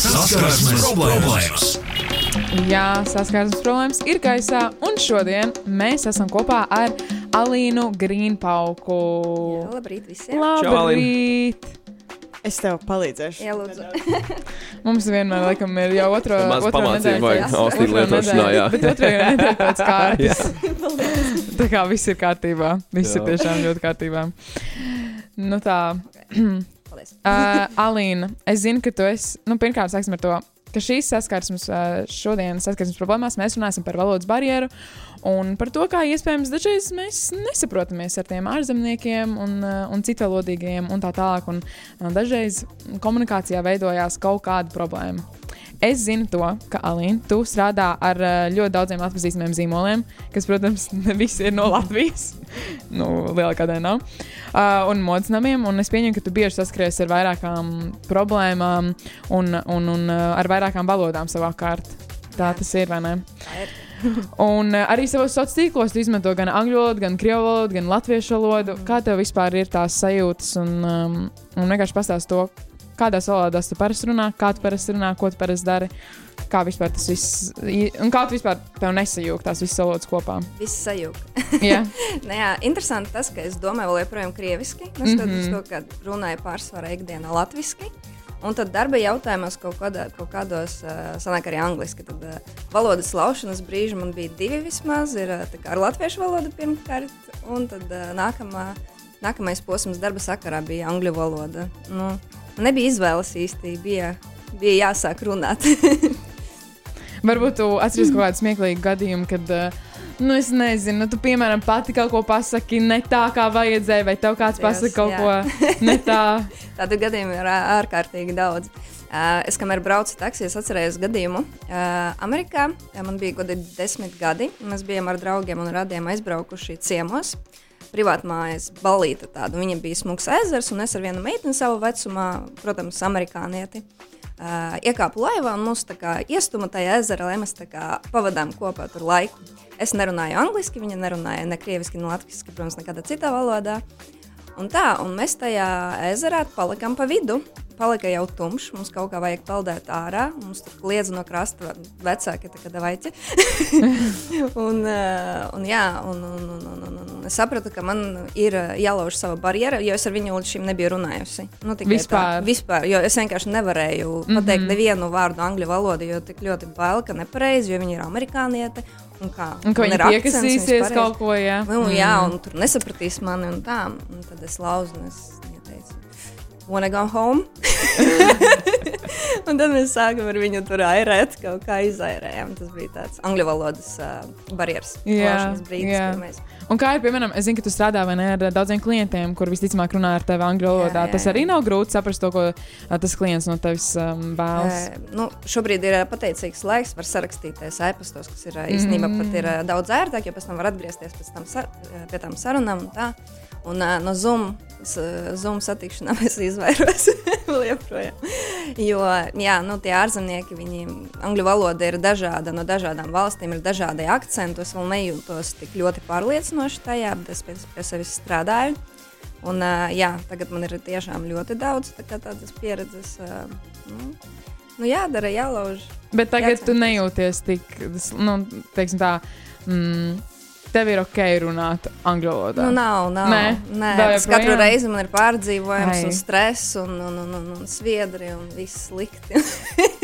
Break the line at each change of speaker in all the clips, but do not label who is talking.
Saskarsmes problēmas!
Jā, saskarsmes problēmas ir gaisā, un šodien mēs esam kopā ar Alīnu Grīnpauku.
Jā, labrīt visiem!
Labrīt!
Es tev palīdzēšu.
Jā, lūdzu.
Mums vienmēr, laikam, ir jau
vajag
jā,
Austin
otro
lietošanā, jā.
Bet otrajā nedēļā pēc kārtas. tā kā viss ir kārtībā. Viss ir
Jā.
tiešām ļoti kārtībā. Nu tā.
Paldies.
Uh, Alīna, es zinu, ka tu esi. Nu, pirmkārt, sāksim ar to, ka šīs saskarsmes, uh, šodienas saskarsmes problēmās mēs runāsim par valodas barjeru un par to, kā iespējams dažreiz mēs nesaprotamies ar tiem ārzemniekiem un, uh, un citvalodīgajiem un tā tālāk. Un, dažreiz komunikācijā veidojās kaut kāda problēma. Es zinu to, ka Alīna, tu strādā ar uh, ļoti daudziem atpazīstamiem zīmoliem, kas, protams, ne visi ir no Latvijas. nu, lielākā daļa nav. Uh, un modes namiem, un es pieņemu, ka tu bieži saskaries ar vairākām problēmām un, un, un uh, ar vairākām valodām savā kārtā. Tā tas ir, vai ne?
Tā ir.
Un uh, arī savos sociālos tīklos izmanto gan angļu valodu, gan krievu valodu, gan latviešu valodu. Kā tev vispār ir tās sajūtas? Un, um, un vienkārši pastāst to, kādās valodās tu parasti runā, kā tu parasti runā, ko tu parasti dari. Kā vispār tas viss, un kā tu vispār tev nesajūg tās visas valodas kopā?
Viss sajūta.
Jā,
Nu, jā, interesanti tas, ka es domāju vēl joprojām krieviski. Neskatoties mm
Mhm.
-hmm. to, ka runāju pārsvarā ikdienā latviski. Un tad darba jautājumos kaut, kādā, kaut kādos, uh, sanāk arī angliski. Tad uh, valodas laušanas brīži man bija divi vismaz. Ir uh, ar latviešu valodu pirmkārt, un tad uh, nākamā, nākamais posms darba sakarā bija angļu valoda. Nu, nebija izvēles īsti, bija, bija jāsāk runāt.
varbūt tu atceries kaut kādu smieklīgu gadījumu, kad. Uh, Nu, es nezinu, tu, piemēram, pati kaut ko pasaki ne tā, kā vajadzēja, vai tev kāds pasaka kaut
jā.
ko ne tā.
Tādu gadījumu ir ārkārtīgi daudz. Es, kamēr braucu taksijā, es atcerējos gadījumu. Amerikā man bija gadi desmit gadi. Mēs bijām ar draugiem un radiem aizbraukuši ciemos. Privātmājas balīta tāda. Viņam bija smūgs ezers, un es ar vienu meiteni savu vecumā, protams, amerikānieti. Uh, iekāpu laivā un mūsu kā iestuma tajā ezera, lai mēs kā pavadām kopā tur laiku. Es nerunāju angliski, viņa nerunāja ne krieviski, ne latviski, protams, nekādā citā valodā. Un tā, un mēs tajā ezerā palikām pa vidu. Palika jau tumšs, mums kaut kā vajag peldēt ārā. Mums tur kliedza no krasta vecāki, tā kā davaiķi. un, eh, un, jā, un, un, un, un, un, un es sapratu, ka man ir eh, jālauž sava barjera, jo es ar viņu līdz šim nebiju runājusi. Nu,
Vispār?
Tā, vispār, jo es vienkārši nevarēju mm -hmm. pateikt nevienu vārdu angļu valodā, jo tik ļoti bail, ka nepareizi, jo viņi ir amerikānieti. Un, kā,
Un ka viņi piekasīsies kaut ko, jā.
Nu. Jā, un tur nesapratīs mani, un tā. Un tad es lauzu, un es viņai teicu, wanna go home? un tad mēs sākām ar viņu tur airēt, kaut kā izairējām. Tas bija tāds angļu valodas uh, barjeras. Brīdis.
Un kā ir, piemēram, es zinu, ka tu strādā ne, ar daudziem klientiem, kur visticamāk runā ar tevi angļu valodā. Tas arī nav grūti saprast to, ko ā, tas klients no tevis um, vēlas.
Uh, nu, šobrīd ir ā, pateicīgs laiks, var sarakstīties e-pastos, kas ir īstenībā mm. pat ir daudz ērtāk, jo pēc tam var atgriezties pēc tam sar, pie tām sarunām. Un, tā. un uh, no Zoom, Zoom satikšanām es izvairos joprojām. Jo jā, nu, tie ārzemnieki, viņi angļu valoda ir dažāda, no dažādām valstīm ir dažādi akcenti. Es vēl nejūtos tik ļoti pārliecinoši tajā, bet es pie, pie sevis strādāju. Un, jā, tagad man ir tiešām ļoti daudz tā tādas pieredzes. Nu, nu, jādara, jālauž.
Bet tagad tu
jācenšas.
nejūties tik, nu, teiksim tā, mm, tev ir ok runāt angļu valodā.
Nu, nav, nav.
Nē?
Nē tas katru reizi man ir pārdzīvojums,
Ai.
un stress, un, un, un, un, un sviedri, un viss slikti.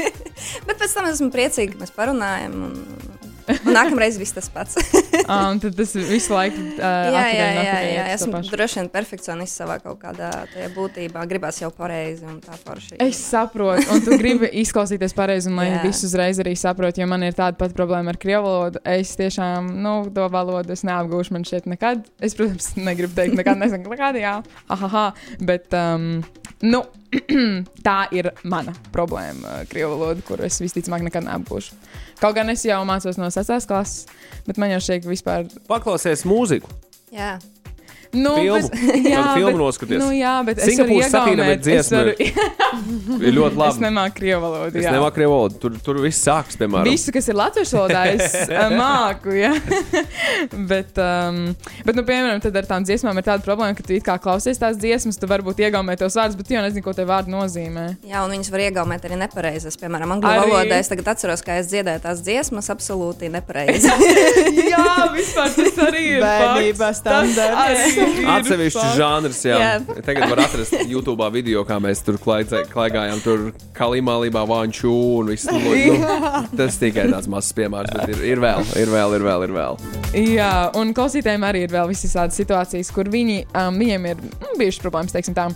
Bet pēc tam esmu priecīga, ka mēs parunājam. Un, un nākamreiz viss tas pats.
Ah, un tad tas visu laiku uh,
jā, jā, jā, jā, jā.
Es
Esmu droši vien perfekcionists savā kaut kādā būtībā. Gribās jau pareizi un tā forši.
Es saprotu, un tu gribi izklausīties pareizi, un lai
Jā.
viss uzreiz arī saprotu, jo man ir tāda pati problēma ar krievu valodu. Es tiešām, nu, to valodu es neapgūšu man šeit nekad. Es, protams, negribu teikt, nekad nesaku, nekad, jā, aha, bet, um, nu, tā ir mana problēma, uh, krievu valoda, kuru es visticamāk nekad neapgūšu. Kaut gan es jau mācos no 6. klases, bet man jau šeit vispār
Paklausies mūziku.
Jā,
Nu,
filmu.
bet-
Kādu filmu
bet-
noskaties?
Nu, jā, bet es
Singapūras
iegaumēt. Es,
dziesma
varu,
ir ļoti
es
labi.
nemāku krievu valodu.
Es
jā.
nemāku krievu valodu. Tur, tur viss sākas, piemēram.
Visu, kas ir latviešu valodā, es māku. Ja? bet, um, bet, nu, piemēram, tad ar tām dziesmām ir tāda problēma, ka tu it kā klausies tās dziesmas, tu varbūt iegaumē tos vārdus, bet tu jau nezini, ko tie vārdi nozīmē.
Jā, un viņas var iegaumēt arī nepareizas. Piemēram, angļu
Arī.
valodā es tagad atceros, ka es dziedāju tās dziesmas absolūti nepareizi.
jā, vispār tas arī ir.
Bērnībā standarts.
fakts.
žanrs, jā.
Jā.
Tagad var atrast YouTube video, kā mēs tur klaigājām. Tur kalimā lībā vanču un viss. Nu, tas tikai tāds mazs piemērs, bet ir, ir vēl, ir vēl, ir vēl, ir vēl.
Jā, un klausītājiem arī ir vēl visas tādas situācijas, kur viņi, um, viņiem ir mm, bijušas problēmas teiksim, tā,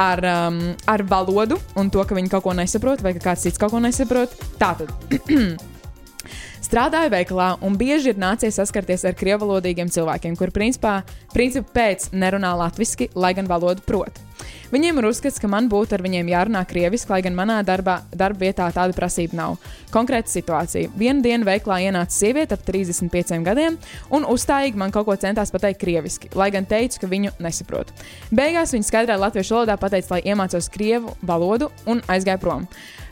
ar, um, ar valodu un to, ka viņi kaut ko nesaprot, vai ka kāds cits kaut ko nesaprot. Tātad. Strādāju veikalā un bieži ir nācies saskarties ar krievalodīgiem cilvēkiem, kuriem principā, principā pēc nerunā latviešu, lai gan valodu prot. Viņiem ir uzskats, ka man būtu ar viņiem jārunā krieviski, lai gan manā darbā, darba vietā tāda prasība nav. Konkrēta situācija. Vienu dienu veiklā ienāca sieviete ap 35 gadiem un uzstājīgi man kaut ko centās pateikt krieviski, lai gan teicu, ka viņu nesaprotu. Beigās viņa skaidrā latviešu valodā pateica, lai iemācos krievu valodu un aizgāja prom.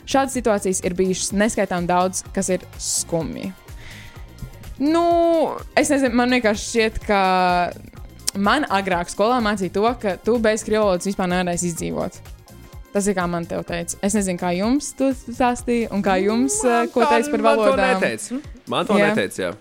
Šādas situācijas ir bijušas neskaitām daudz, kas ir skumji. Nu, es nezinu, man vienkārši šķiet, ka man agrāk skolā mācīja to, ka tu bez krievu valodas vispār nevarēsi izdzīvot. Tas ir kā man te teica. Es nezinu, kā jums tas stāstīja, un kā jums, eh, ko teica par
Man to
valodām.
neteica. Man to
Jā.
neteica, jā.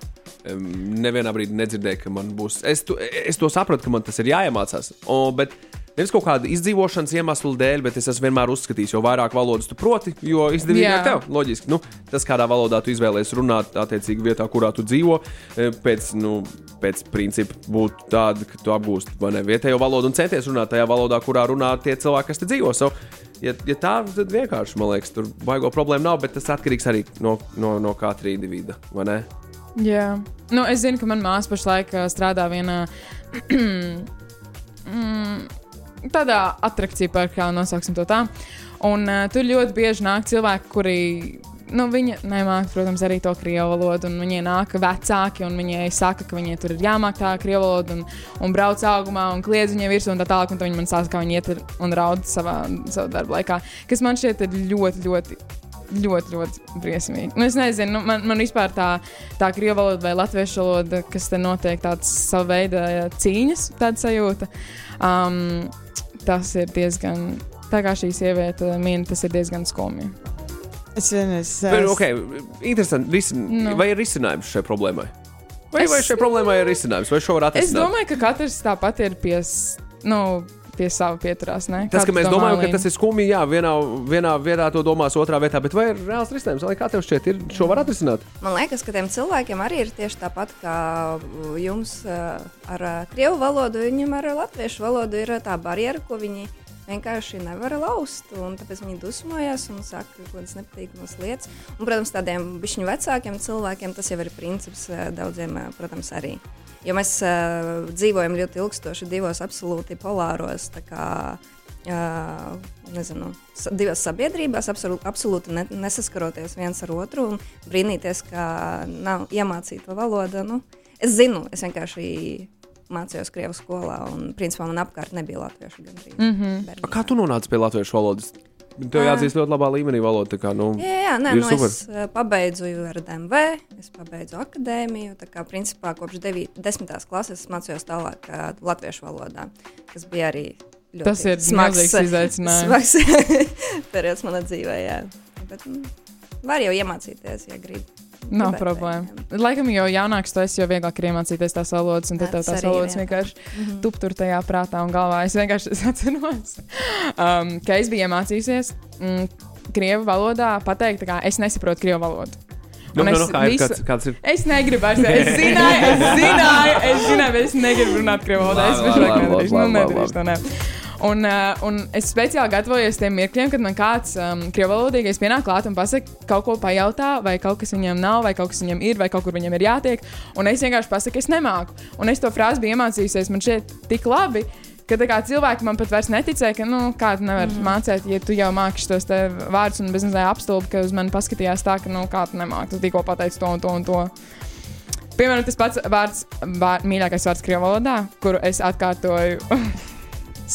Em, Nevienā brīdī nedzirdēju, ka man būs. Es to, es to sapratu, ka man tas ir jāiemācās. O, bet nevis kaut kāda izdzīvošanas iemesla dēļ, bet es esmu vienmēr uzskatījis, jo vairāk valodas tu proti, jo izdevīgāk tev. Loģiski. Nu, tas, kādā valodā tu izvēlējies runāt, attiecīgi vietā, kurā tu dzīvo, e, pēc, nu, pēc principa būtu tāda, ka tu apgūsti ne, vietējo valodu un centies runāt tajā valodā, kurā runā tie cilvēki, kas te dzīvo. So, ja, ja tā, tad vienkārši, man liekas, tur baigo problēmu nav, bet tas atkarīgs arī no, no, no katra individa, vai ne?
Jā, nu, es zinu, ka manā māsā pašlaik strādā vienā mm, tādā attrakciju parkā, nosauksim to tā. Un uh, tur ļoti bieži nāk cilvēki, kuri. Nu, viņa nemāca, protams, arī to krievu valodu. Viņai nāk vecāki, un viņai saka, ka viņai tur ir jāmāk tā krievu valoda, un, un brauc augumā, un kliedz viņai virsū, un tā tālāk. Un tad viņi man stāsta, kā viņi iet un raud savā, savā darba laikā. Kas man šķiet ir ļoti, ļoti ļoti, ļoti briesmīgi. Nu, es nezinu, nu, man, man vispār tā, tā krievu valoda vai latviešu valoda, kas te notiek, tāds sava veida cīņas, tāda sajūta. Um, tas ir diezgan, tā kā šī sieviete min, tas ir diezgan skumji.
Es vienreiz
Bet, okay, interesanti, risin,
Nu.
vai ir risinājums šai problēmai? Vai,
Es-
vai šai problēmai ir risinājums, vai šo var
Es
atrisināt?
domāju, ka katrs tāpat ir pie, s- nu, pie sava pieturās. Ne?
Tas,
Kā
ka mēs
domā,
domājam, ka tas ir skumji, jā, vienā, vienā vietā to domās, otrā vietā, bet vai ir reāls risinājums? Kā tev šķiet, ir, šo var atrisināt?
Man liekas, ka tiem cilvēkiem arī ir tieši tāpat kā jums uh, ar uh, krievu valodu. Viņam ar latviešu valodu ir uh, tā barjera, ko viņi vienkārši nevar laust. un Tāpēc viņi dusmojas un saka kaut kādas nepatīkamas lietas. Un, protams, tādiem bišķiņu vecākiem cilvēkiem tas jau ir princips daudziem, protams, arī. Jo mēs uh, dzīvojam ļoti ilgstoši divos absolūti polāros. tā Kā, uh, nezinu, sa- divās sabiedrībās, absolūti, ne, nesaskaroties viens ar otru un brīnīties, ka nav iemācīta valoda. Nu, es zinu, es vienkārši mācījos Krievijas skolā, un principā man apkārt nebija latviešu gandrīz.
Mm -hmm.
A, Kā tu nonāci pie latviešu valodas? Tev
Ā.
jāatzīst ļoti labā līmenī valoda. Kā, nu,
Jā, jā nē, nu,
super.
es uh, pabeidzu ar DMV, es pabeidzu akadēmiju. Tā kā principā kopš 9, 10. klases es mācījos tālāk latviešu valodā, kas bija arī ļoti
Tas ir izaicinājums.
Smags periods manā dzīvē, jā. Bet mm, var jau iemācīties, ja grib.
Nav
Gribētu,
problēma.
jā.
Laikam, jo jaunāks tu esi, jo vieglāk ir iemācīties tās valodas, un tad tev tās valodas vienkārši
Mhm.
tup tur tajā prātā un galvā. Es vienkārši es atceros, um, ka es biju iemācījusies mm, krievu valodā pateikt, kā es nesaprotu krievu valodu.
nu, nu,
es
nu, kā ir,
visu-
kāds, kāds ir?
Es negribu vairs. Es zināju, es zināju, es zināju, bet es negribu runāt krievu valodā. Es vienkārši nedarīšu, nu, nedarīšu to. Ne. Un, uh, un es speciāli gatavojos tiem mirkļiem, kad man kāds um, krievu valodīgais pienāk klāt un pasaka, kaut ko pajautā, vai kaut kas viņam nav, vai kaut kas viņam ir, vai kaut kur viņam ir jātiek. Un es vienkārši pasaku, es nemāku. Un es to frāzi biju iemācījusies man šeit tik labi. Ka kā cilvēki man pat vairs neticēja, ka, nu, kā tu nevari mm. mācīt, ja tu jau māki tos vārdus, un bez mazliet apstulbi, ka uz mani paskatījās tā, ka, nu, kā tu nemāki, tu tikko pateici to un to un to. Piemēram, tas pats vārds, vār, mīļākais vārds krievu valodā, kuru es atkārtoju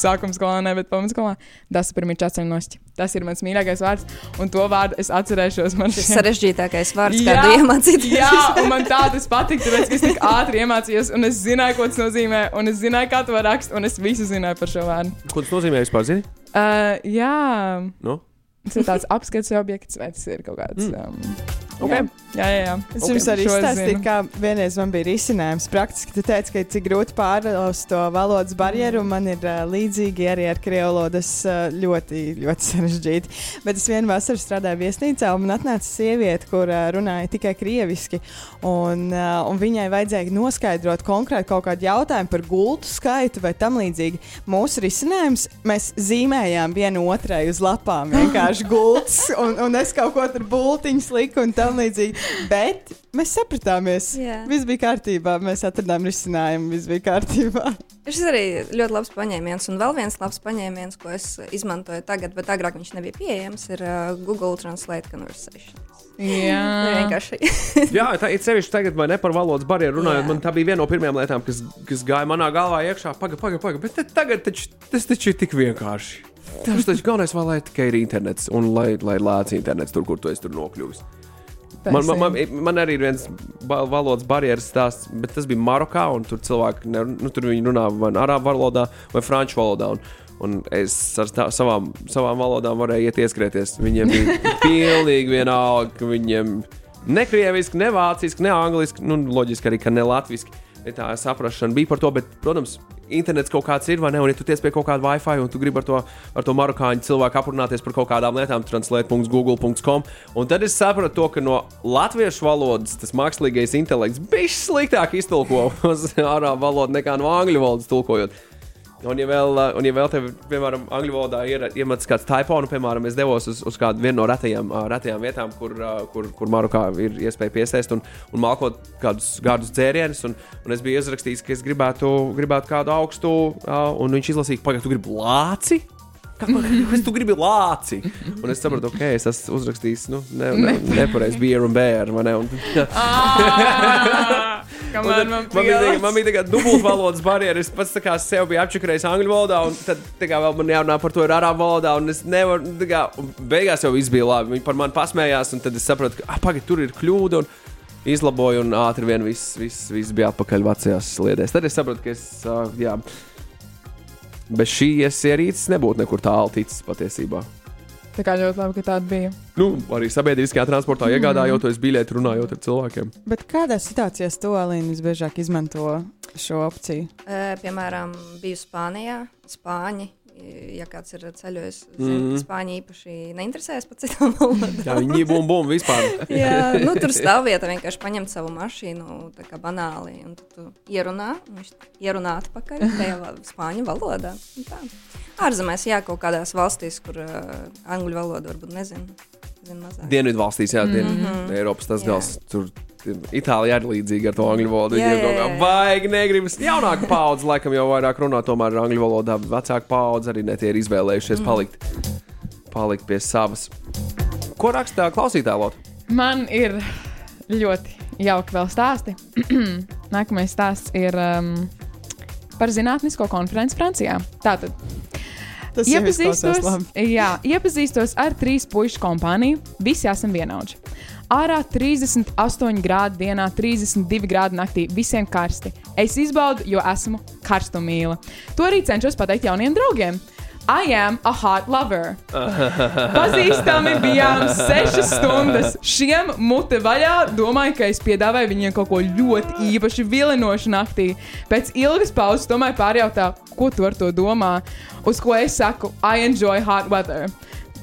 sākuma skolā, ne, bet pamatskolā. Tas ir mīļākais atceļnosti. Tas ir mans mīļākais vārds, un to vārdu es atcerēšos. Man
Tas
šķiet-
sarežģītākais vārds,
Jā,
kādu iemācīties.
Jā, un man tā tas patika, tāpēc, es tik ātri iemācījos, un es zināju, ko tas nozīmē, un es zināju, kā to rakstīt, un es visu zināju par šo vārdu.
Ko tas nozīmē vispār? Zini?
Uh, jā,
Nu?
tas ir tāds apskats objekts, vai tas ir kaut kāds.
Mm.
Um,
Ok.
jā, jā, jā.
Es
Ok,
jums arī izstāstīju, kā vienreiz man bija risinājums. Praktiski tu teici, ka cik grūti pārlauzt to valodas barjeru. Man ir uh, līdzīgi arī ar krievu valodas uh, ļoti, ļoti sarežģīti. Bet es vienu vasaru strādāju viesnīcā, un man atnāca sieviete, kur uh, runāja tikai krieviski. Un, uh, un viņai vajadzēja noskaidrot konkrēti kaut kādu jautājumu par gultu skaitu vai tam līdzīgi. Mūsu risinājums mēs zīmējām vienu otrai uz lapām vienkārši gultas, un, un es kaut ko tur bultiņus liku un tam līdzīgi. Bet mēs sapratāmies.
Jā.
Viss bija kārtībā, mēs atradām risinājumu, viss bija kārtībā.
Šis arī ļoti labs paņēmiens, un vēl viens labs paņēmiens, ko es izmantoju tagad, bet agrāk viņš nebija pieejams, ir uh, Google Translate Conversation.
Jā,
Vienkārši.
Jā, tā ir sevišķi tagad, vai ne par valodas barjeru runājot.
Jā.
Man tā bija viena no pirmajām lietām, kas, kas gāja manā galvā iekšā. Pagaid, pagaid, pagaid. Bet te, tagad taču, tas taču ir tik vienkārši. Tas taču galvenais, vēl, lai tikai ir internets un lai, lai lēts internets tur, kur tu esi tur nokļuvis. Man, man, man, man arī ir viens valodas barjeras stāsts, bet tas bija Marokā. Tur cilvēki ne, nu, tur runā vai nu arābu valodā, vai franču valodā. Un, un es ar tā, savām, savām valodām varēju iet ieskrieties. Viņiem bija pilnīgi vienalga, viņiem ne krieviski, ne vāciski, ne angliski, nu, loģiski arī, ka ne latviski. Tā saprāšana bija par to, bet, protams, internets kaut kāds ir, vai ne? Un, ja tu tiec pie kaut kāda Wi-Fi un tu gribi ar to, ar to marokāņu cilvēku aprunāties par kaut kādām lietām, translate.google.com, un tad es sapratu to, ka no latviešu valodas tas mākslīgais intelekts bija sliktāk iztulko uz ārābu valodu nekā no angļu valodas tulkojot. Un, ja vēl, uh, un, ja vēl tev, piemēram, angļu valodā ir iemetis kāds typo, nu, piemēram, es devos uz, uz kādu no retajām, uh, retajām vietām, kur, kur, kur Marokā ir iespēja piesēst un, un malkot kādus gādus dzērienus. Un, un es biju uzrakstījis, ka es gribētu, gribētu kādu augstu, un viņš izlasīja, pagaidi, tu gribi lāci? Kāpēc tu gribi lāci? Un es sapratu, ok, es esmu uzrakstījis, nu, ne, ne, nepareizi, vai ne? Un, Un
Kamēr man
Man bija,
pielādes.
man bija tā kā dubultvalodas barjeras. Es pats tā kā sev biju apčakarējis angļu valodā, un tad tā kā vēl man jārunā par to ir arābu valodā. Un es nevaru, tā kā, beigās jau viss bija labi. Viņi par mani pasmējās, un tad es sapratu, ka, ah, pagaidi, tur ir kļūda. Un izlaboju, un ātri vien viss, viss, viss bija atpakaļ vecajās sliedēs. Tad es sapratu, ka es, jā, bez šīs ierīces nebūtu nekur tālu ticis patiesībā.
Tā kā ļoti labi, ka tāda bija.
Nu, arī sabiedriskajā transportā mm. iegādājoties biļeti, runājot ar cilvēkiem.
Bet kādā situācijā to Alīna visbiežāk izmanto šo opciju?
Uh, piemēram, biju Spānijā. Spāņi, ja kāds ir ceļojis, zina, mm. Spāņi īpaši neinteresējas par citām valodām.
Jā, viņi bum, bum, vispār.
Jā, nu, tur stāv vieta vienkārši paņemt savu mašīnu, tā kā banāli. Un tu ierunā, un viņš ierunā atpakaļ tajā spāņu valodā. Ārzemēs, jā, kaut kādās valstīs, kur uh, angļu valoda varbūt nezinu. Zinu mazāk.
Dienvidu valstīs, jā, dien, mm
Mhm.
-hmm. Eiropas tas gals. Tur Itālijā ir līdzīga ar to angļu valodu.
Jā,
Viņiem
jā,
kaut kā
jā.
baigi negribas. Jaunāka paudze, laikam, jau vairāk runā tomēr ar angļu valodā. Vecāka paudze arī netie ir izvēlējušies palikt, palikt pie savas. Ko rakstā klausītāja Lota?
Man ir ļoti jauki vēl stāsti. Nākamais stāsts ir um, par zinātnisko konferenci Francijā. Tātad
Tas
Iepazīstos, jā, iepazīstos ar trīs pušu kompāniju. Visi esam vienaudži. Ārā 38 grādi dienā, 32 grādi naktī, visiem karsti. Es izbaudu, jo esmu karstumīla. To arī cenšos pateikt jauniem draugiem. I am a hot lover. Pazīstami bijām sešas stundas. Šiem mute vaļā domāju, ka es piedāvāju viņiem kaut ko ļoti īpaši vilinošu naktī. Pēc ilgas pauzes tomēr pārjautā, ko tu ar to domā. Uz ko es saku, I enjoy hot weather.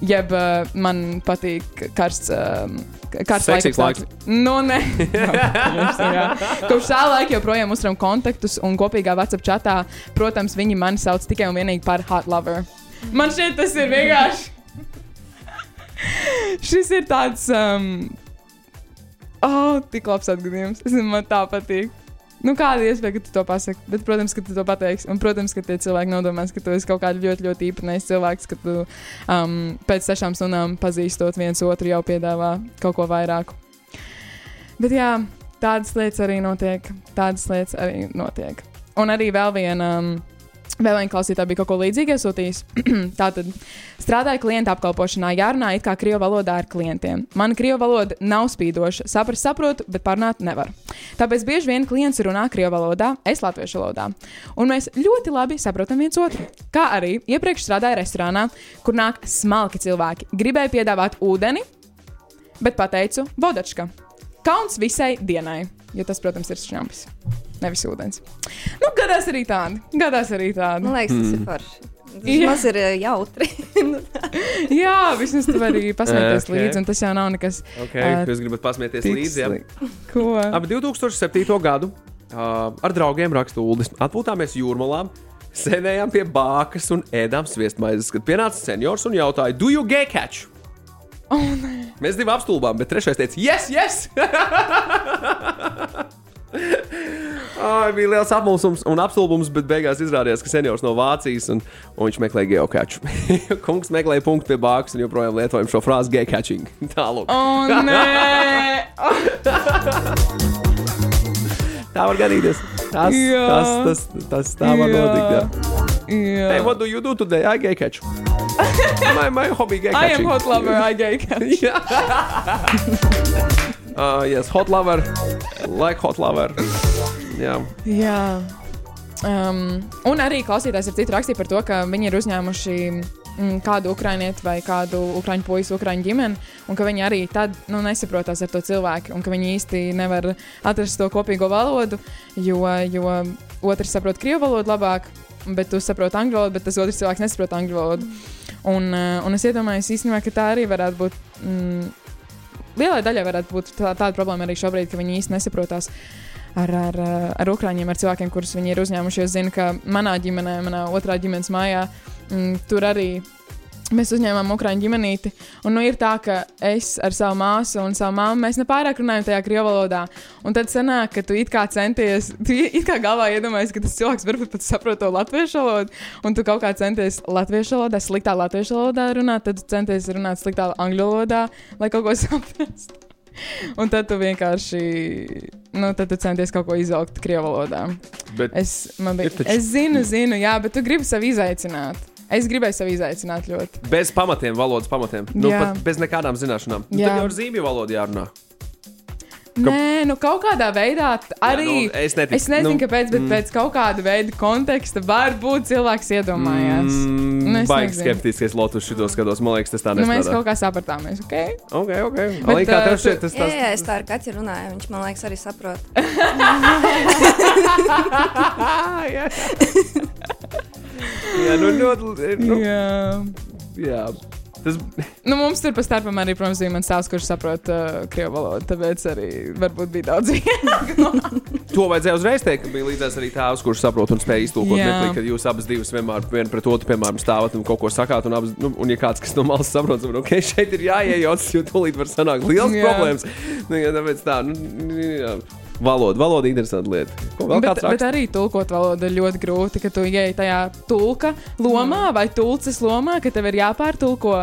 Jeb uh, man patīk karsts. Um, Karsts
Seksīgs laiks.
Nu, nē. Kopš tā laika joprojām uzturam kontaktus, un kopīgā WhatsApp chatā, protams, viņi mani sauc tikai un vienīgi par hot lover. Man šķiet, tas ir vienkārši. Šis ir tāds. Um, oh, tik labs atgadījums. Es man tā patīk. Nu, kāda iespēja, ka tu to pasaki? Bet, protams, ka tu to pateiksi. Un, protams, ka tie cilvēki nodomās, ka tu esi kaut kāds ļoti, ļoti īpatnējs cilvēks, ka tu um, pēc sešām stundām pazīstot viens otru jau piedāvā kaut ko vairāk. Bet, jā, tādas lietas arī notiek. Tādas lietas arī notiek. Un arī vēl viena. Um, Vēl viena klausītāja bija kaut ko līdzīgu iesūtījis. Tātad, strādāju klienta apkalpošanā, jārunā it kā krievu valodā ar klientiem. Mana krievu valoda nav spīdoša, saprast, saprotu, bet parunāt nevaru. Tāpēc bieži vien klients runā krievu valodā, es latviešu valodā. Un mēs ļoti labi saprotam viens otru. Kā arī iepriekš strādāju restorānā, kur nāk smalki cilvēki. Gribēju piedāvāt ūdeni, bet pateicu Vodačka. Kauns visai dienai, jo tas, protams, ir šņampis. Nevis ūdens. Nu, gadās arī tādi. Gadās arī tādi.
Man liekas, tas ir forši. Tas
Jā.
maz ir eh, jautri.
Jā, vismaz tu vari pasmieties
Ok.
okay. līdzi, un tas jau nav nekas.
Okay,
Ā,
jūs gribat pasmieties līdzi. Jā.
Ko?
Ap 2007. gadu uh, ar draugiem raksta Uldis. Atpūtāmies jūrmalā, sēdējām pie bākas un ēdām sviestmaizes, kad pienāca seniors un jautāja, do you gay catch?
Oh,
Mēs divi apstulbām, bet trešais teica, yes, yes! Ai, bija liels apmulsums un apstulbums, bet beigās izrādījās, ka seniors no Vācijas un, un viņš meklēja geokaču. Kungs meklēja punktu pie bākas un joprojām lietojam šo frāzi catching. Tālāk. Tā var gadīties. Tas,
Jā.
tas, tas, tas tā var
Jā.
notikt. Jā.
jā.
Hey, what do you do today? I gay catch. my, my hobby gay
I am
catching.
hot lover, I gay catch.
Uh, yes, hot lover. Like hot lover. Jā.
Jā. Um, un arī klausītājs ir citu rakstīja par to, ka viņi ir uzņēmuši mm, kādu ukrānieti vai kādu ukrāņu puisi, ukrāņu ģimeni, un ka viņi arī tad nu, nesaprotās ar to cilvēku, un ka viņi īsti nevar atrast to kopīgo valodu, jo, jo otrs saprot krievu valodu labāk, bet tu saproti angļu valodu, bet tas otrs cilvēks nesaprot angļu valodu. Un, uh, un es iedomājos īstenībā, ka tā arī varētu būt. Mm, Lielai daļai varētu būt tā, tāda problēma arī šobrīd, ka viņi īsti nesaprotās ar, ar, ar ukrāņiem, ar cilvēkiem, kurus viņi ir uzņēmuši. Es zinu, ka manā ģimenē, manā otrā ģimenes mājā, mm, tur arī mēs uzņēmām ukrāņu ģimenīti. Un nu, ir tā, ka es ar savu māsu un savu māmu mēs nepārāk runājam tajā krievu valodā. Un tad sanāk, ka tu it kā centies, tu it kā galvā iedomājies, ka tas cilvēks varbūt pat saprot to latviešu valodu, un tu kaut kā centies latviešu valodā, sliktā latviešu valodā runāt, tad tu centies runāt sliktā angļu valodā, lai kaut ko saprastu. Un tad tu vienkārši, nu, tad tu centies kaut ko izaugt krievu valodā.
Bet
Es, bija,
taču-
es zinu, zinu, jā, bet tu gribi sevi izaicināt. Es gribēju sevi izaicināt ļoti.
bez pamatiem, valodas pamatiem. Nu,
Jā.
pat bez nekādām zināšanām. Nu,
Jā.
tad jau ar zīmju valodu jārunā.
Nē, nu kaut kādā veidā arī.
Jā, nu, es neticu.
es nezinu,
Nu,
kāpēc, bet
mm.
pēc kaut kāda veida konteksta varbūt cilvēks iedomājās. Mm, es
Baigi skeptiski, es lotus šito skatos. Man liekas, tas tā
nu, mēs kaut kā sapratāmies, ok?
Ok, ok.
Bet,
Man liekas, kā tev šķiet, tas
Jā,
tas
jā, es tā ar Kaķi runāju. Viņš man liekas, arī saprot.
jā. nu ļoti. Nu,
Jā.
jā. Tas,
Nu, mums tur pa starpam arī, protams, bija mans tēvs, kurš saprot uh, krievu valodu. Tāpēc arī varbūt bija daudz vieglāk.
to vajadzēja uzreiz teikt, ka bija līdzās arī tēvs, kurš saprot un spēj iztulkot.
Jā.
Neplīgi, kad jūs abas divas vienmēr viena pret otru, piemēram, stāvat un kaut ko sakāt. Un, abas, nu, un ja kāds, kas no malas saprot, tad okay, šeit ir jāiejaucas, jo tūlīt var sanākt liels
Jā.
problēmas. Nu, jā, tāpēc tā, nu, jā. Valoda, valoda ir interesanta lieta. Ko vēl
Bet, bet arī tulkot valodu ir ļoti grūti, ka tu ieej tajā tulka lomā vai tulces lomā, ka tev ir jāpārtulko.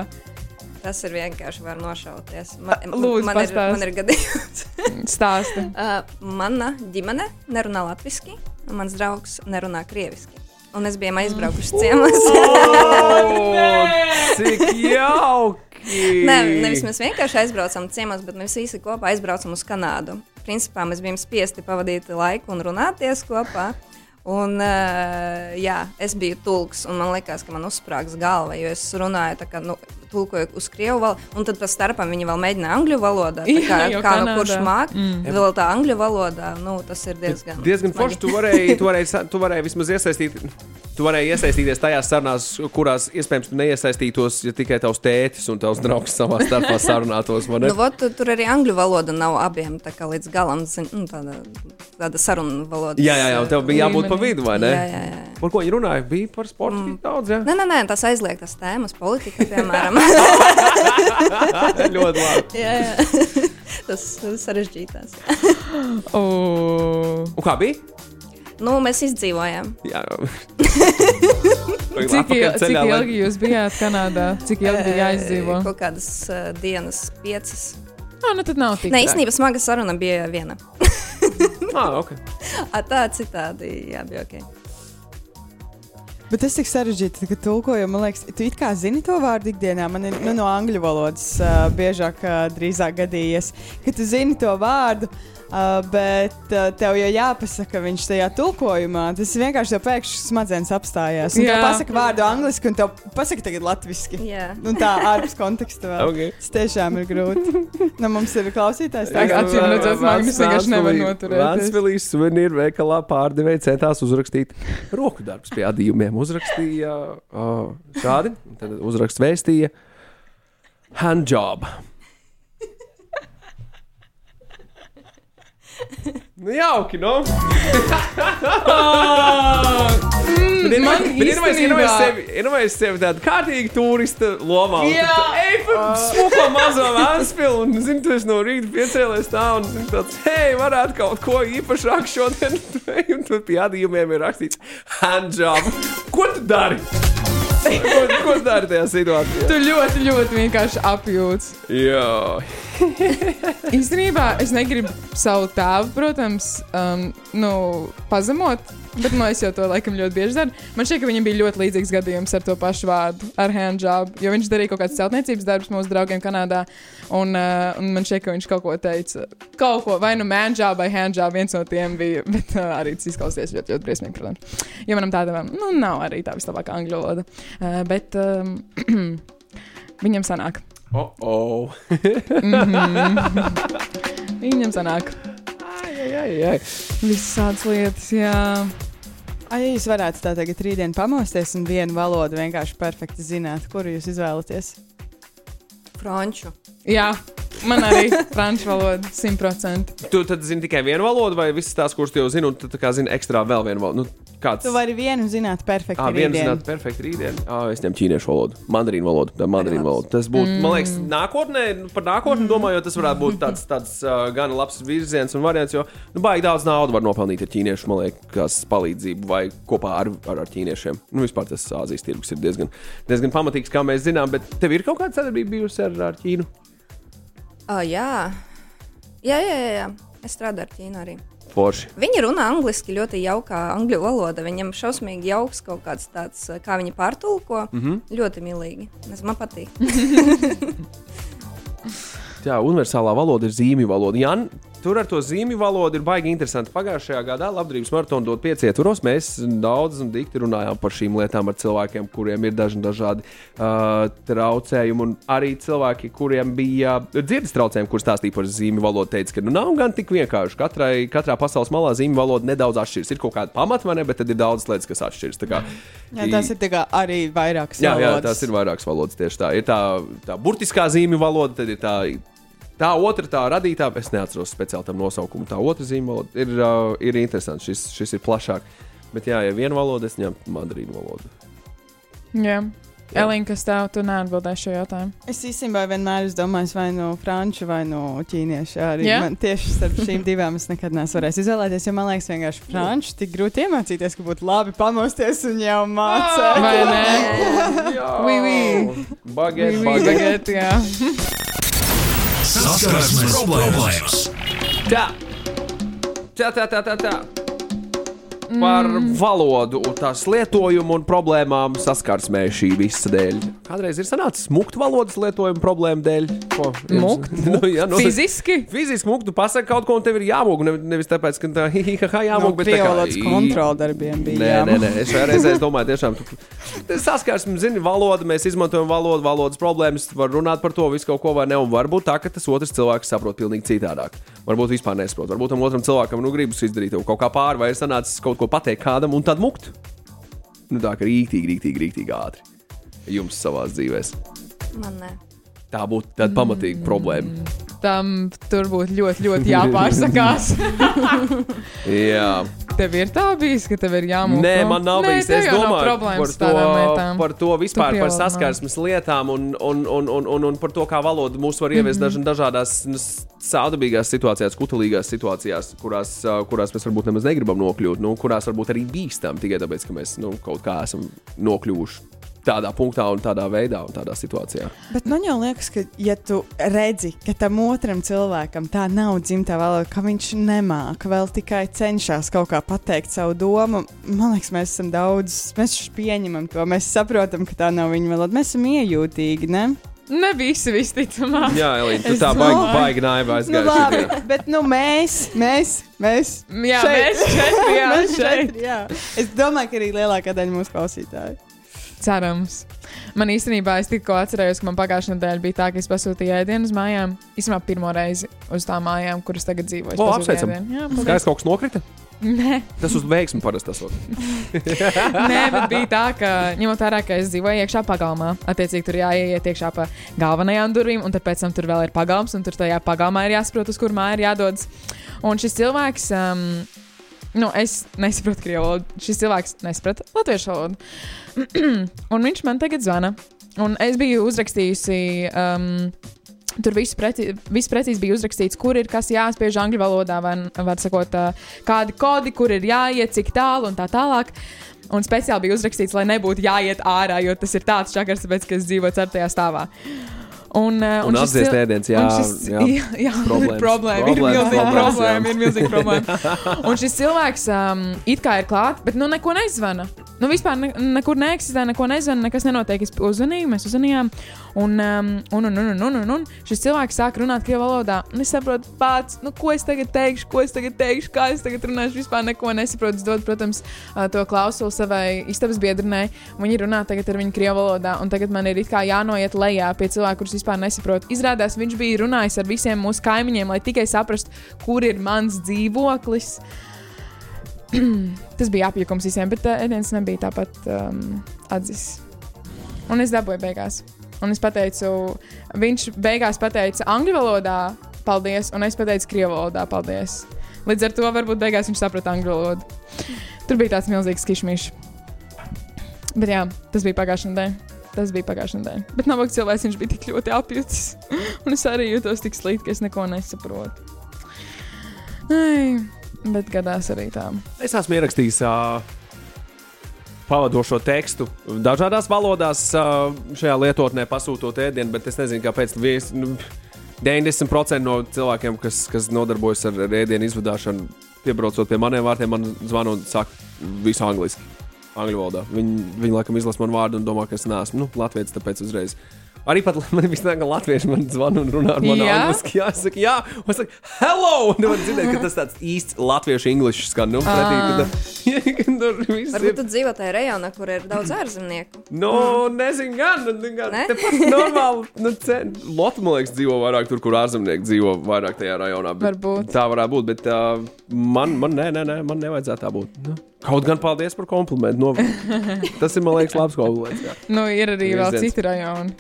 Tas ir vienkārši var nošauties. Man,
Lūdzu,
man, ir,
pastāsti.
man ir gadījums.
Stāsti.
Uh, mana ģimene nerunā latviešu, un mans draugs nerunā krieviski. Un mēs bijām aizbraukuši ciemos.
Oh, cik jauki!
Nē, nevis mēs vienkārši aizbraucam ciemos, bet mēs visi kopā aizbraucam uz Kanādu. Principā mēs bijām spiesti pavadīt laiku un runāties kopā. Un, uh, jā, es biju tulks, un man liekas, ka man uzsprāgs galva, jo es runāju, tā kā, nu, tulkoju uz krievu valodu, un tad pa starpam viņi vēl mēģināja angļu valodā. tā
Jā,
Kā,
jo
kā nu kurš māk, mm. vēl tā angļu valodā, nu, tas ir diezgan.
Diezgan forši. Tu varēji, tu, varēji, tu varēji vismaz iesaistīt. Tu varēji iesaistīties tajās sarunās, kurās iespējams tu neiesaistītos, ja tikai tavs tētis un tavs draugs savā starpā sarunātos.
Nu, vot, tu- tur arī angļu valoda nav abiem tā kā līdz galam, zin, nu, tāda, tāda saruna valoda.
jā, jā, jā, tev bija jābūt pa vidu, vai ne?
Jā, jā, jā.
Par ko viņi runāja? Bija par sportu mm. daudz, jā.
Nē, nē, nē, tas aizliegtas tēmas, politika, piemēram.
Ļoti labi.
jā, jā. tas ir sarežģītās.
Oh.
Un kā bija?
Nu, mēs izdzīvojām.
Jā,
Cik, il, cik ilgi jūs bijāt Kanādā? Cik ilgi bija jāizdzīvo?
Kaut kādas uh, dienas, piecas.
Ah, nu tad nav tik.
Nē, īstenībā smaga saruna bija viena.
Ah, ok.
A, tā citādi, jā, bija ok.
Bet tas tik sarežģīti, ka tulkojam, man liekas, tu it kā zini to vārdu ikdienā. Man ir nu, no angļu valodas uh, biežāk, uh, drīzāk gadījies, ka tu zini to vārdu. Uh, bet uh, tev jau jāpasaka viņš tajā tulkojumā. Tas vienkārši tev pēkšņi smadzenes apstājās. Tev pasaka vārdu angliski, un tev pasaka tagad latviski.
Jā.
Nu, tā ārpus konteksta vēl.
Ok.
Tas tiešām ir grūti. Nu, mums ir klausītājs.
Tā kā acīm redzot, Magnus vienkārši nevar noturēties.
Vācijā suvenīru veikalā pārdevēja centās uzrakstīt roku darbus pie adījumiem. Uzrakstīja uh, šādi, tad uzraksts vēstīja handjob. Nu, jauki, no? Bet
man
iedomājieties,
īstenībā-
sevi, iedomājieties sevi tādu kārtīgu turista lomā.
Jā.
Ej, pa smuko mazo vēstuli, un, zini, tu esi no rīta piecēlies tā, un, zini, tāds, hei, varētu kaut ko īpašāk šodien, un tur pie adījumiem ir rakstīts handjob. Ko tu dari? Ko, ko dari tajā situācijā?
Tu ļoti, ļoti vienkārši apjūts.
Jā,
Īstenībā es negribu savu tēvu, protams, um, nu, pazemot. Bet nu, es jau to laikam ļoti bieži daru. Man šķiet, ka viņam bija ļoti līdzīgs gadījums ar to pašu vārdu, ar handjob. Jo viņš darīja kaut kādas celtniecības darbus mūsu draugiem Kanādā. Un, uh, un man šķiet, ka viņš kaut ko teica. Kaut ko, vai nu manjob vai handjob, viens no tiem bija. Bet uh, arī tas izklausījās ļoti, ļoti briesmīgi, protams. Jo manam tādam, nu, nav arī tā vislabākā angļu valoda. Uh, bet um, viņam sanāk.
Oh, oh.
Viņam sanāk.
ai, ai, ai, ai.
Visas tādas lietas, jā.
Ai, ja jūs varētu tā tagad rītdien pamosties un vienu valodu vienkārši perfekti zināt, kuru jūs izvēlaties.
Franču.
Jā, man arī franču valoda 100%.
Tu tad zini tikai vienu valodu, vai visas tās, kuras tu jau zini, un tu tā kā zini ekstra vēl vienu valodu? Nu, kāds?
Tu vari vienu zināt perfekti.
Ah, viens
rītdien.
zināt, perfekti rītdien. Ah, es ņemu ķīniešu valodu, mandarīnu valodu. Tā mandarīnu valoda. Tas būtu, mm. man liekas, nākotnē, nu, par nākotni domājot, tas varētu būt tāds, tāds uh, gan labs virziens un variants, jo, nu, baigi daudz naudas var nopelnīt ar ķīniešu, man liekas, palīdzību vai kopā ar, ar, ar ķīniešiem. Nu, vispār tas Āzijas tirgus ir diezgan, diezgan pamatīgs, kā mēs zinām, bet tev ir kaut kāda sadarbība bijusi ar, ar Ķīnu?
Oh, jā. Jā, jā, jā, jā. Es strādāju ar Ķīnu arī.
Forši.
Viņi runā angliski ļoti jaukā angļu valoda. Viņam šausmīgi jauks kaut kāds tāds, kā viņi pārtulko. Mm -hmm. Ļoti mīlīgi. Es, man patīk.
Jā, universālā valoda ir zīmju valoda. Jā, tur ar to zīmju valodu ir baigi interesanti. Pagājušajā gadā Labdarības maratona dot pieci ietvaros. Mēs daudz un dikti runājām par šīm lietām ar cilvēkiem, kuriem ir dažni dažādi uh, traucējumi. Un arī cilvēki, kuriem bija dzirdes traucējumi, kuriem stāstīja par zīmju valodu, teica, ka nu, nav gan tik vienkārši. Katrai, katrā pasaules malā zīmju valoda nedaudz atšķiras. Ir kaut kāda pamata, vai ne, bet tad ir daudz lietas, kas atšķiras. Tā kā,
Jā, tas ir tā arī vairākas
Jā, jā,
valodas.
tas ir vairākas valodas. Tieši tā. Ir tā, tā burtiskā zīmju valoda, tad ir tā. Tā otra, tā radītā, es neatceros speciāli tam nosaukumu. Tā otra zīme valoda ir, uh, ir interesanta. Šis, šis ir plašāk. Bet, jā, ja viena valoda, es ņemtu mandarīnu valodu.
Jā. Elīna, kas tev tu neatbildēji šo jautājumu?
Es īstenībā vienmēr esmu domājis, vai no franču, vai no ķīniešu. Arī
Jā?
man tieši starp šīm divām es nekad neesmu varējis izvēlēties. Jo man liekas, vienkārši franču tik grūti iemācīties, ka būtu labi pamosties un jau mācīt.
Vai ne?
Jā,
Oui, oui.
Baget,
Oui,
baget.
baget, jā.
Saskarsmes problēmas.
Tā. Tā, tā, tā, tā, tā. Par
Mm.
valodu un tās lietojumu un problēmām saskarsmē šī visa dēļ. Kādreiz ir sanācis mukt valodas lietojuma problēmu dēļ? Ko?
Mukt?
nu, jā, nu,
Fiziski?
Fiziski mukt, tu pasaki kaut ko, un tev ir jāmūg. Ne, nevis tāpēc, ka tā hihiha jāmūg, bet tā kā
krievalodas kontroldarbiem bija.
Nē,
jāmāk.
nē, nē, es reizē es domāju, tiešām, tu saskarsmi, zini, valoda, mēs izmantojam valodu, valodas problēmas, var runāt par to visu kaut ko vai ne, un varbūt tā, ka tas otrs cilvēks saprot pilnīgi citādāk. Varbūt vispār nesaprot, varbūt tam otram cilvēkam, nu, gribas izdarīt kaut kā pāri, vai ir sanācis kaut ko pateikt kādam un tad mukt. Nu, tā kā rīktīgi, rīktīgi, rīktīgi ātri. Jums savā dzīvēm.
Man ne.
Tā būtu tāda pamatīga problēma.
Tam tur būtu ļoti, ļoti jāpārsakās.
Jā.
tev ir tā bijis, ka tev ir jāmūž.
Nē, man nav bijis.
tev
Es domāju par to, par to vispār, par saskarsmes lietām un, un, un, un, un, un par to, kā valoda mūs var ieviest mm. -hmm. dažādās sādabīgās situācijās, kutelīgās situācijās, kurās, kurās mēs varbūt nemaz negribam nokļūt, nu, kurās varbūt arī bīstam tikai tāpēc, ka mēs nu, kaut kā esam nokļuvuši. Tādā punktā, un tādā veidā un tādā situācijā.
Bet man jau liekas, ka, ja tu redzi, ka tam otram cilvēkam tā nav dzimtā valoda, ka viņš nemāca vēl tikai cenšas kaut kā pateikt savu domu, man liekas, mēs esam daudz, mēs pieņemam to, mēs saprotam, ka tā nav viņa valoda. Mēs esam iejūtīgi, ne?
Ne visi, visticamāk.
Jā, Elīna, tu
Es
tā baigi, baigi naivi
Nu,
aizgāji.
labi,
šodien.
bet nu, mēs, mēs, mēs.
Jā,
šeit.
mēs četri, jā,
mēs
šeit.
četri, jā. Es domāju, ka arī lielākā daļa mūsu klausītāju.
Cerams. Man īstenībā es tikko atcerējos, ka man pagājušā nedēļa bija tā, ka es pasūtīju ēdienu uz mājām. Īstenībā pirmo reizi uz tām mājām, kuras tagad dzīvoju.
O, apsveicam. Skaidrs, kaut kas nokrita.
Nē,
Tas uz veiksmu parasti tas ir.
nē, bet bija tā, ka ņemot vērā, ka es dzīvoju iekšā pagalmā, attiecīgi tur jāiet iekšā pa galvenajām durvīm, un pēc tam tur vēl ir pagalms, un tur tajā pagalmā ir jāsaprot, uz kur māja ir jādodas. Un šis cilvēks. Um, Nu, es nesaprotu krievu valodu. Šis cilvēks nesaprata latviešu valodu. un viņš man tagad zvana. Un es biju uzrakstījusi. Um, Tur viss preci, viss precīzi bija uzrakstīts, kur ir kas jāspiež angļu valodā, vai, var sakot, uh, kādi kodi, kur ir jāiet, cik tālu un tā tālāk. Un speciāli bija uzrakstīts, lai nebūtu jāiet ārā, jo tas ir tāds čakars, tāpēc, ka es dzīvoju ceturtajā stāvā. Un, uh,
Un
šis
apdziest
cil-
ēdiens, jā,
un šis,
jā.
jā,
Problēmas.
ir problēma. Ir
Problēmas,
milzīga
problēmas, jā.
problēma. Ir milzīga problēma. Un šis cilvēks um, it kā ir klāts, bet nu neko nezvana. Nu, vispār ne, nekur neeksistē, neko nezvana, nekas nenotiek. Es uzzvanīju, mēs uzvanījām. Un, um, un, un, un, un, un, un, un šis cilvēks sāk runāt krievu valodā. Un es saprotu, pats, nu, ko es tagad teikšu, ko es tagad teikšu, kā es tagad runāšu. Vispār neko nesaprotu. Es dodu, protams, uh, to klausuli savai istabas biedrinai. Viņi runā tagad ar viņu krievu valodā. Un tagad man ir jānoiet lejā pie cilvēka, kurš vispār nesaprot. Izrādās, viņš bija runājis ar visiem mūsu kaimiņiem, lai tikai saprastu, kur ir mans dzīvoklis. Tas bija apjukums visiem, bet uh, Edens nebija tāpat um, atzīts. Un es dabūju beigās. Un es pateicu, viņš beigās pateica angļu valodā, paldies, un es pateicu krievu valodā, paldies. Līdz ar to varbūt beigās viņš saprata angļu valodu. Tur bija tāds milzīgs kišmišs. Bet jā, tas bija pagājušā nedēļa. Tas bija pagājušā nedēļa. Bet nav vajag cilvēks, viņš bija tik ļoti apjucis. un es arī jūtos tik slikti, ka es neko nesaprotu. Ai, bet gadās arī tā.
Es esmu ierakstījis uh, pavadošo tekstu dažādās valodās uh, šajā lietotnē, pasūtot ēdienu, bet es nezinu, kāpēc. Vies, nu, 90% no cilvēkiem, kas, kas nodarbojas ar, ar ēdienu izvadāšanu, piebraucot pie maniem vārtiem, man zvana un saka visu angliski. Angļu valodā. Viņi, viņi laikam izlasa manu vārdu un domā, ka es neesmu nu, latviečs, tāpēc uzreiz. Arī pat man vispār kā latvieši man zvana un runā ar mani angliski. Jā, es saku, jā, un es saku, hello! Un man dzirdēt, ka tas tāds īsts latviešu inglis skan. Nu, pretī, kad, ka tur viss
Varbūt
ir.
tu dzīvo tajā rajonā, kur ir daudz ārzemnieku.
No, nezinu, gan. nu, gan
Ne?
Tepat normāli. Nu, Lotte, man liekas, dzīvo vairāk tur, kur ārzemnieki dzīvo vairāk tajā rajonā.
Varbūt.
Tā varētu būt, bet uh, man, man, nē, nē, nē, man nevajadzētu tā būt. Nu, kaut gan paldies par komplimentu. No, tas ir, man liekas, labs kompliments. Jā.
Nu, ir arī vēl
Virziens.
citi rajoni.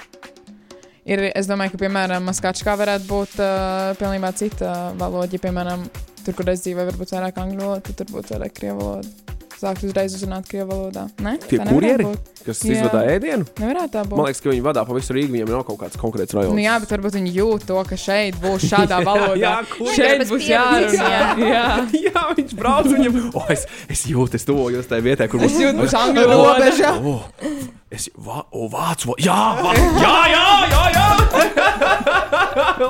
Ir, es domāju, ka, piemēram, Maskačkā varētu būt uh, pilnībā cita valoda. Ja, piemēram, tur, kur es dzīvoju, varbūt vairāk angļu valoda, tad tur būtu vairāk krievu valoda. Sākt uzreiz uzrunāt krievu valodā. Ne?
Tie kurjeri, kas
Jā.
izvadā ēdienu,
Nevarētu tā būt.
man liekas, ka viņi vadā pa visu Rīgu. Viņiem nav kaut kāds konkrēts rajons.
Nu, jā, bet varbūt viņi jūt to, ka šeit būs šādā valodā.
jā, kurjeri
šeit būs jārunā. Jā.
Jā, viņš brauc viņam. Oh, es, es jūtu, es tuvojos tajā vietā, kur
Es jūtu, būs angļu.
Robeža.
Es vā, oh, vācu valodu. Jā, vā, jā, jā, jā. jā.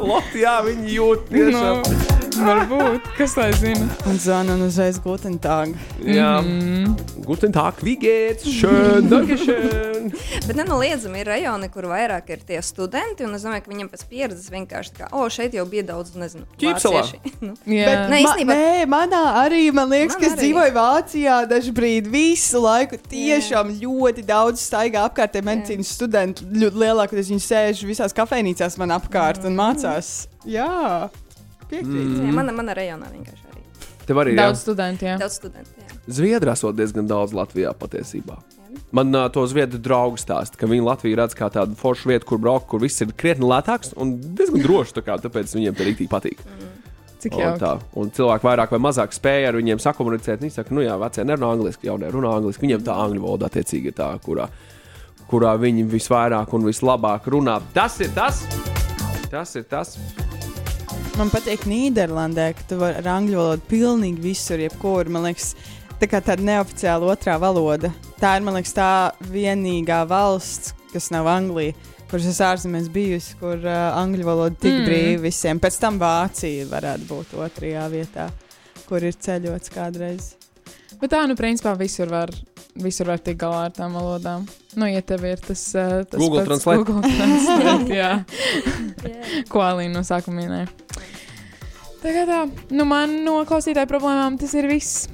Latvijā viņi jūt tiešām.
Nu, varbūt. Kas tā zina?
Un zvanu un uzreiz guten tag.
Jā,
Mm.
guten tag, wie geht's? Schön, danke schön.
Bet nenoliedzami ir rajoni, kur vairāk ir tie studenti. Un es domāju, ka viņiem pēc pieredzes vienkārši tā, o, šeit jau bija daudz, nezinu, vācieši." nu,
Jā.
Bet,
Nē,
ma,
īstenībā-
nē, manā arī, man liekas,
Man
ka es
arī.
dzīvoju Vācijā dažu brīdi visu laiku. Tiešām ļoti daudz staigā apkārt tie medicīnas studenti. Ļoti lielākoties viņi sēž visās kafejnīcās man apkārt un mācās. Jā, piekrīt.
jā, mana, mana rajonā vienkārši arī.
Tev arī jā.
Daudz studentu. Jā.
Daudz studentu. Jā.
Zviedrā esot diezgan daudz Latvijā patiesībā. Man uh, to zviedru draugi stāsta, ka viņi Latviju redz kā tādu foršu vietu, kur braukt, kur viss ir krietni lētāks un diezgan drošs. tā kā, Tāpēc viņiem tur rītī patīk.
Cik
Un,
jauki.
tā, un cilvēki vairāk vai mazāk spēja ar viņiem sakomunicēt. Viņi saka, nu jā, vecie nerunā angliski, jaunie runā angliski. Viņiem tā angļu valoda attiecīgi ir tā, kurā, kurā viņi visvairāk un vislabāk runā. Tas ir tas! Tas ir tas!
Man patīk Nīderlandē, ka tu vari ar angļu valodu pilnīgi visur, jebkur. Man liekas, tā kā tāda neoficiāla otrā valoda. tā ir, man liekas, tā vienīgā valsts, kas nav Anglija. Kuras es ārzemēs bijusi, kur uh, angļu valoda tik
Mm.
brīvi visiem. Pēc tam Vācija varētu būt otrajā vietā, kur ir ceļots kādreiz.
Bet tā, nu, principā visur var, visur var tikt galā ar tām valodām. Nu, ja tev ir tas, uh, tas
Google Translate.
Google Translate, jā,
Yeah.
ko Alīna no sākuma minēja. Tagad tā, nu, man no klausītāju problēmām tas ir viss.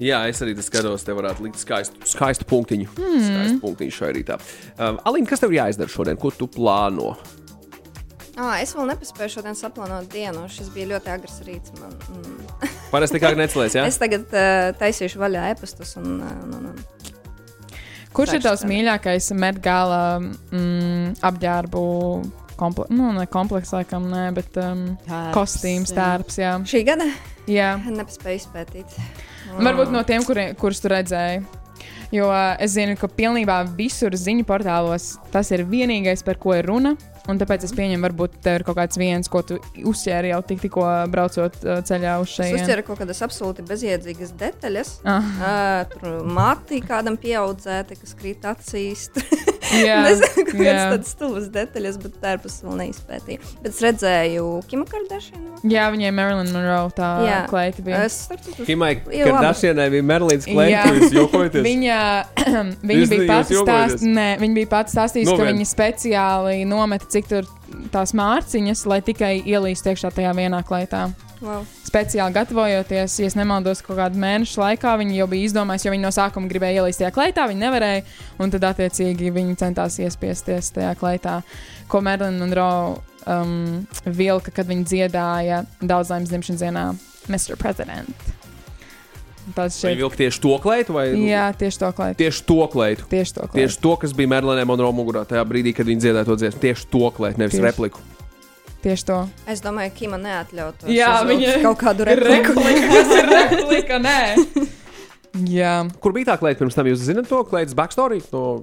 Jā, es arī skatos, te varētu likt skaistu, skaistu punktiņu. Mm. Skaistu punktiņu šajā rītā. Um, Alīna, kas tev ir jāizdara šodien? Ko tu plāno?
Ah, es vēl nepaspēju šodien saplānot dienu. Šis bija ļoti agrs rīts. Man, mm.
Parasti nekā necelies, jā?
Es tagad uh, taisīšu vaļā e-pastus. Un, un, un, un.
Kurš ir
Sākšu
tavs mīļākais metgala mm, apģērbu komplekss? Nu, ne komplekss, laikam, nē, bet um,
Tērps,
kostīms, tērps. Jā.
Šī gada
jā.
nepaspēju izpētīt.
Varbūt no tiem, kuri, kurus tu redzēji. Jo es zinu, ka pilnībā visur ziņu portālos tas ir vienīgais, par ko ir runa. Un tāpēc es pieņemu, varbūt tev ir kaut kāds viens, ko tu uzķēri jau tik, tikko braucot ceļā uz
Es
šejienes.
uztveru kaut kādas absolūti bezjēdzīgas detaļas.
Ah,
Uh, tur mātī kādam pieaudzēta, kas krīt acīs.
jā,
Nezinu, kādas tādas stulbas detaļas, bet tērpus vēl neizpētīju. Bet es redzēju Kimu Kardashianu.
jā, viņai Marilyn Monroe tā
Jā.
kleita bija.
Es starp citu,
Kimai. Kardashianai bija
Jā.
Klēns, jūs jokojaties.
Viņa, viņa bija
jokojaties?
stāst, nē, viņa bija pati stāstījusi, ka
Novien.
viņa speciāli nometa cik tur tās mārciņas, lai tikai ielīst iekšā tajā vienā kleitā.
wow.
Speciāli gatavojoties, ja es nemaldos, kaut kādu mēnešu laikā viņi jau bija izdomājuši, jo viņi no sākuma gribēja ielīst tajā kleitā, viņi nevarēja, un tad attiecīgi viņi centās iespiesties tajā kleitā, ko Marilyn Monroe um, vilka, kad viņi dziedāja daudz laimes dzimšanas dienā Mr. President. Tas
Vai
šeit.
vilka tieši to kleitu vai
Jā, tieši to klaitu.
tieši to kleitu?
Tieši to klaitu.
Tieši to, kas bija Merlinē Monroe mugurā tajā brīdī, kad viņi dziedāja to dziesmu. Tieši to kleitu, nevis
Tieši.
repliku.
Tieši to.
Es domāju, ka Kima neatļautu.
Jā, viņa-
kaut kādu repliku.
Kas ir replika? Nē. Jā.
Kur bija tā kleita pirms tam? Jūs zināt to kleitas backstory? No...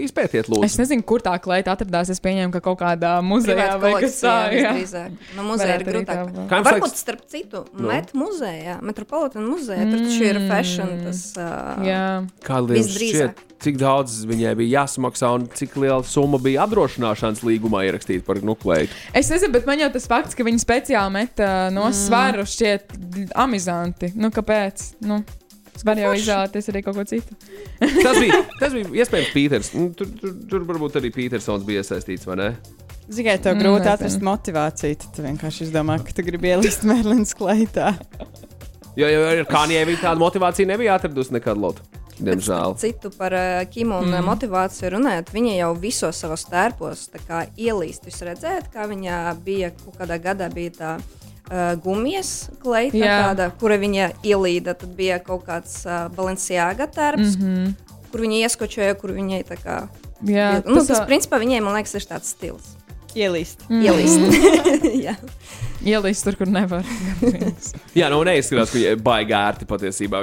Izpētiet,
Es
lūdzu.
nezinu, kur tā kleita atradās. Es pieņēmu, ka kaut kādā muzejā
Privāta
vai kas tāds -.
No muzeja ir grūtāk. Varbūt
liekas?
starp citu,
Nu?
Met muzejā, Metropolitan muzejā, tur taču ir fashion. Tas, uh,
Jā,
Kāda
Visdrīzāk.
šķiet, cik daudz viņai bija jāsamaksā un cik liela summa bija apdrošināšanas līgumā ierakstīta par nukleitu?
es nezinu, bet man jau tas fakts, ka viņi speciāli meta no svaru, šķiet amizanti. Nu, kāpēc? Nu, es varu jau izvēlēties arī kaut ko citu.
Tas bija, tas bija iespējams Pīters. Nu, Tur, tur, tur varbūt arī Pītersons bija iesaistīts, vai ne?
Tikai tev
Mm,
grūti atrast motivāciju. Tad vienkārši izdomā, ka tu gribi ielist Merlīnas kleitā.
Jo, jo ar Kanijai viņa tāda motivācija nebija atradusi nekad lotu. Diemžēl.
Citu par uh, Kimu un mm. motivāciju runājot, viņa jau visos savos tērpos tā kā ielīst. Jūs redzējāt, kā viņa bija kaut kādā gadā bija tā. Uh, gumijas kleita, tāda, kura viņa ielīda. Tad bija kaut kāds uh, Balenciāga tērps, mm -hmm. kur viņa ieskočoja, kur viņai tā kā.
Jā,
nu, tas, tas principā, viņai, man liekas, ir tāds stils.
Ielīst.
Mm.
Ielīst. Jā.
Ielīst tur, kur nevar.
Jā, nu neizskatās, ka baigā ērti patiesībā.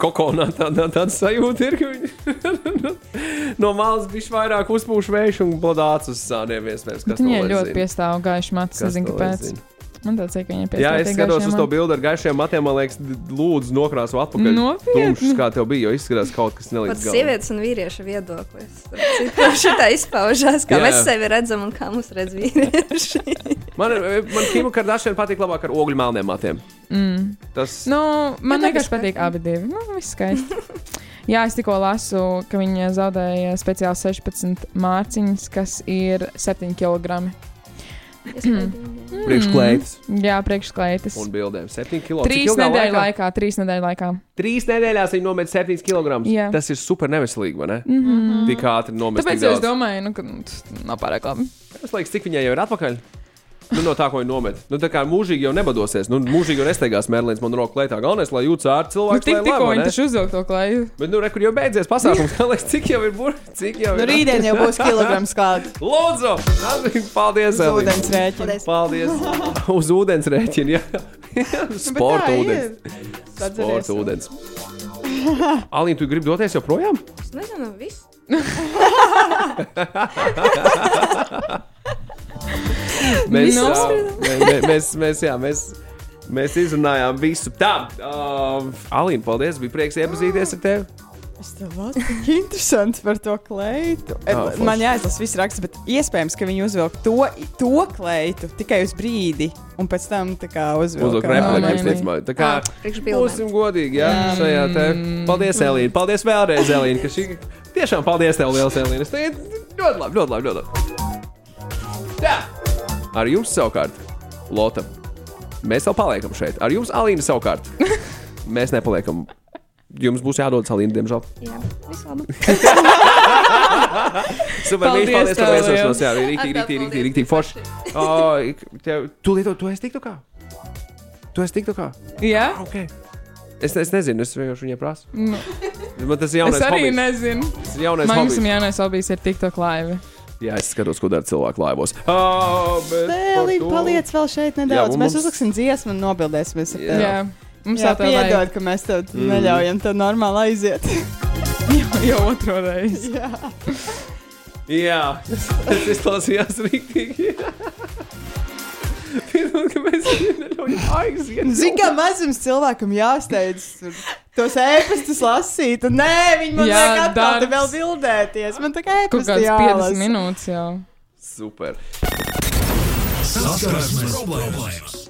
Kokonā tāda tā, tā sajūta ir, ka viņa no malas bija vairāk uzpūš vējš un blādāts uz sādiem iespējams.
Viņai ļoti piestāv gaišs mats.
Kas
Es zinu,
to lai
kāpēc.
zina?
Man tāds ir, ka viņai
Jā,
piestāv.
es skatos uz to bildi ar gaišiem matiem. Man liekas, lūdzu, nokrāso atpakaļ.
Nopietni?
Tumšs, kā tev bija, jo izskatās kaut kas
Pat
nelīdz galam.
sievietes un vīriešu viedoklis. Šitā izpaužās, kā
Jā.
mēs sevi redzam un kā mūs redz vīrieši.
Man, man Kima Kardashian patīk labāk ar ogļu melniem matiem.
Mm.
Tas
Nu, man
Jā,
vienkārši patīk abi divi. Nu, viss skaisti. Jā, es tikko lasu, ka viņi zaudēja speciāli 16 mārciņas, kas ir 7 kg.
Priekšklējas
Jā, priekšklaitas.
un bildēm. 7 kg.
Trīs nedēļu laikā, trīs nedēļu laikā.
Trīs nedēļās viņi nomet 7 kg.
Jā.
Tas ir super neveselīgi, vai ne?
Mm -hmm.
Tik ātri nomest.
Tāpēc es domāju, nu, ka nu, tas nav pārāk labi.
Es liekas, cik viņai jau ir atpakaļ. Nu, no tā, ko viņa nomet. Nu, tā kā mūžīgi jau nebadosies. Nu, mūžīgi jau nesteigās Merlīns man rokā klētā. Galvenais, lai jūtas
Nu,
cilvēks.
tik,
lai
tikko viņi taču uzvilk to klaju.
Bet, nu, rekur jau beidzies pasākums. Kā liekas, cik jau ir burbuļs? Cik jau
Nu,
ir?
rītdien jau būs kilograms kāds
Lūdzu! Paldies! Elīna.
ūdens rēķins.
Paldies! Uz ūdens rēķina. Jā, sporta ūdens. Sporta ūdens. Alīna, tu gribi doties joprojām?
Es nezinu, viss.
Mēs,
Nu.
ā, mē- mē- mēs, mēs, jā, mēs, Mēs izrunājām visu. Tā, uh, Alīna, paldies. Bija prieks iepazīties ar tevi.
Es tev tik interesanti par to kleitu.
Forši.
Man jāizlasa viss raksts, bet iespējams, ka viņi uzvilk to, to kleitu tikai uz brīdi, un pēc tam tā kā uzvilk.
Uzlūk,
Nē,
repliku. Tā kā būsim godīgi, jā, šajā te. Paldies, Elīna. Paldies vēlreiz, Elīna. ka Šī... Tiešām paldies tev, liels Elīna. Ļoti labi, ļoti labi. Ļoti labi. Tā. Ar jums savukārt, Lota. Mēs vēl paliekam šeit. Ar jums, Alīna, savukārt. Mēs nepaliekam. Jums būs jādodas, Alīna, diemžēl.
Jā, visu labu.
Super,
Paldies
paldies, ka viesošanos. Jā, rīktīgi, rīktīgi, rīktīgi, rīktīgi forši. O, tev- Tu lieto, tu esi tiktu kā? Tu esi tiktu kā?
Jā,
Ok. Es, es nezinu, es vienkārši viņai prasu.
nu,
Man tas ir
es
jaunais
arī
hobijs.
nezinu.
Tas ir jaunais
Man visam jaunais hobijs ir TikTok live.
Jā, es skatos, ko dara cilvēku laivos. Oh,
Vēl
to-
paliec vēl šeit
Jā,
nedaudz.
un
Mēs
mums-
uzliksim dziesmu un nobildēsimies
Jā.
Jā, mums
Jā,
jau tā vajag.
piedod, ka mēs tev
Mm.
neļaujam tev normāli aiziet.
Jau otro reizi.
Jā.
Jā, tas, tas izklausījās rīktīgi. Ka mēs viņai neļaujam aiziet.
Zini, kā mazums cilvēkam jāsteidz tur tos ēpastus lasīt, un nē, viņi man
Jā,
liek atkal te vēl bildēties. Man tā kā ēpasti
kāds 50
jālasa.
minūtes jau.
Super.
Saskarsmes problēmas.